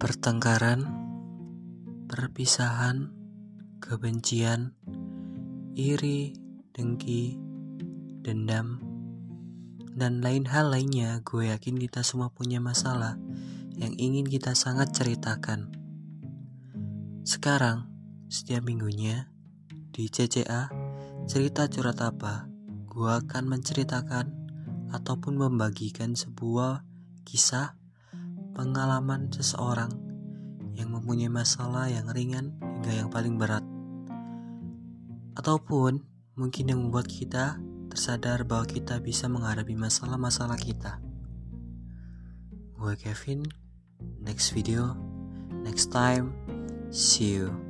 pertengkaran, perpisahan, kebencian, iri, dengki, dendam, dan lain hal lainnya. Gue yakin kita semua punya masalah yang ingin kita sangat ceritakan. Sekarang, setiap minggunya di CCA, cerita curhat apa, gue akan menceritakan ataupun membagikan sebuah kisah pengalaman seseorang yang mempunyai masalah yang ringan hingga yang paling berat. Ataupun mungkin yang membuat kita tersadar bahwa kita bisa menghadapi masalah-masalah kita. Gue Kevin, next video, next time, see you.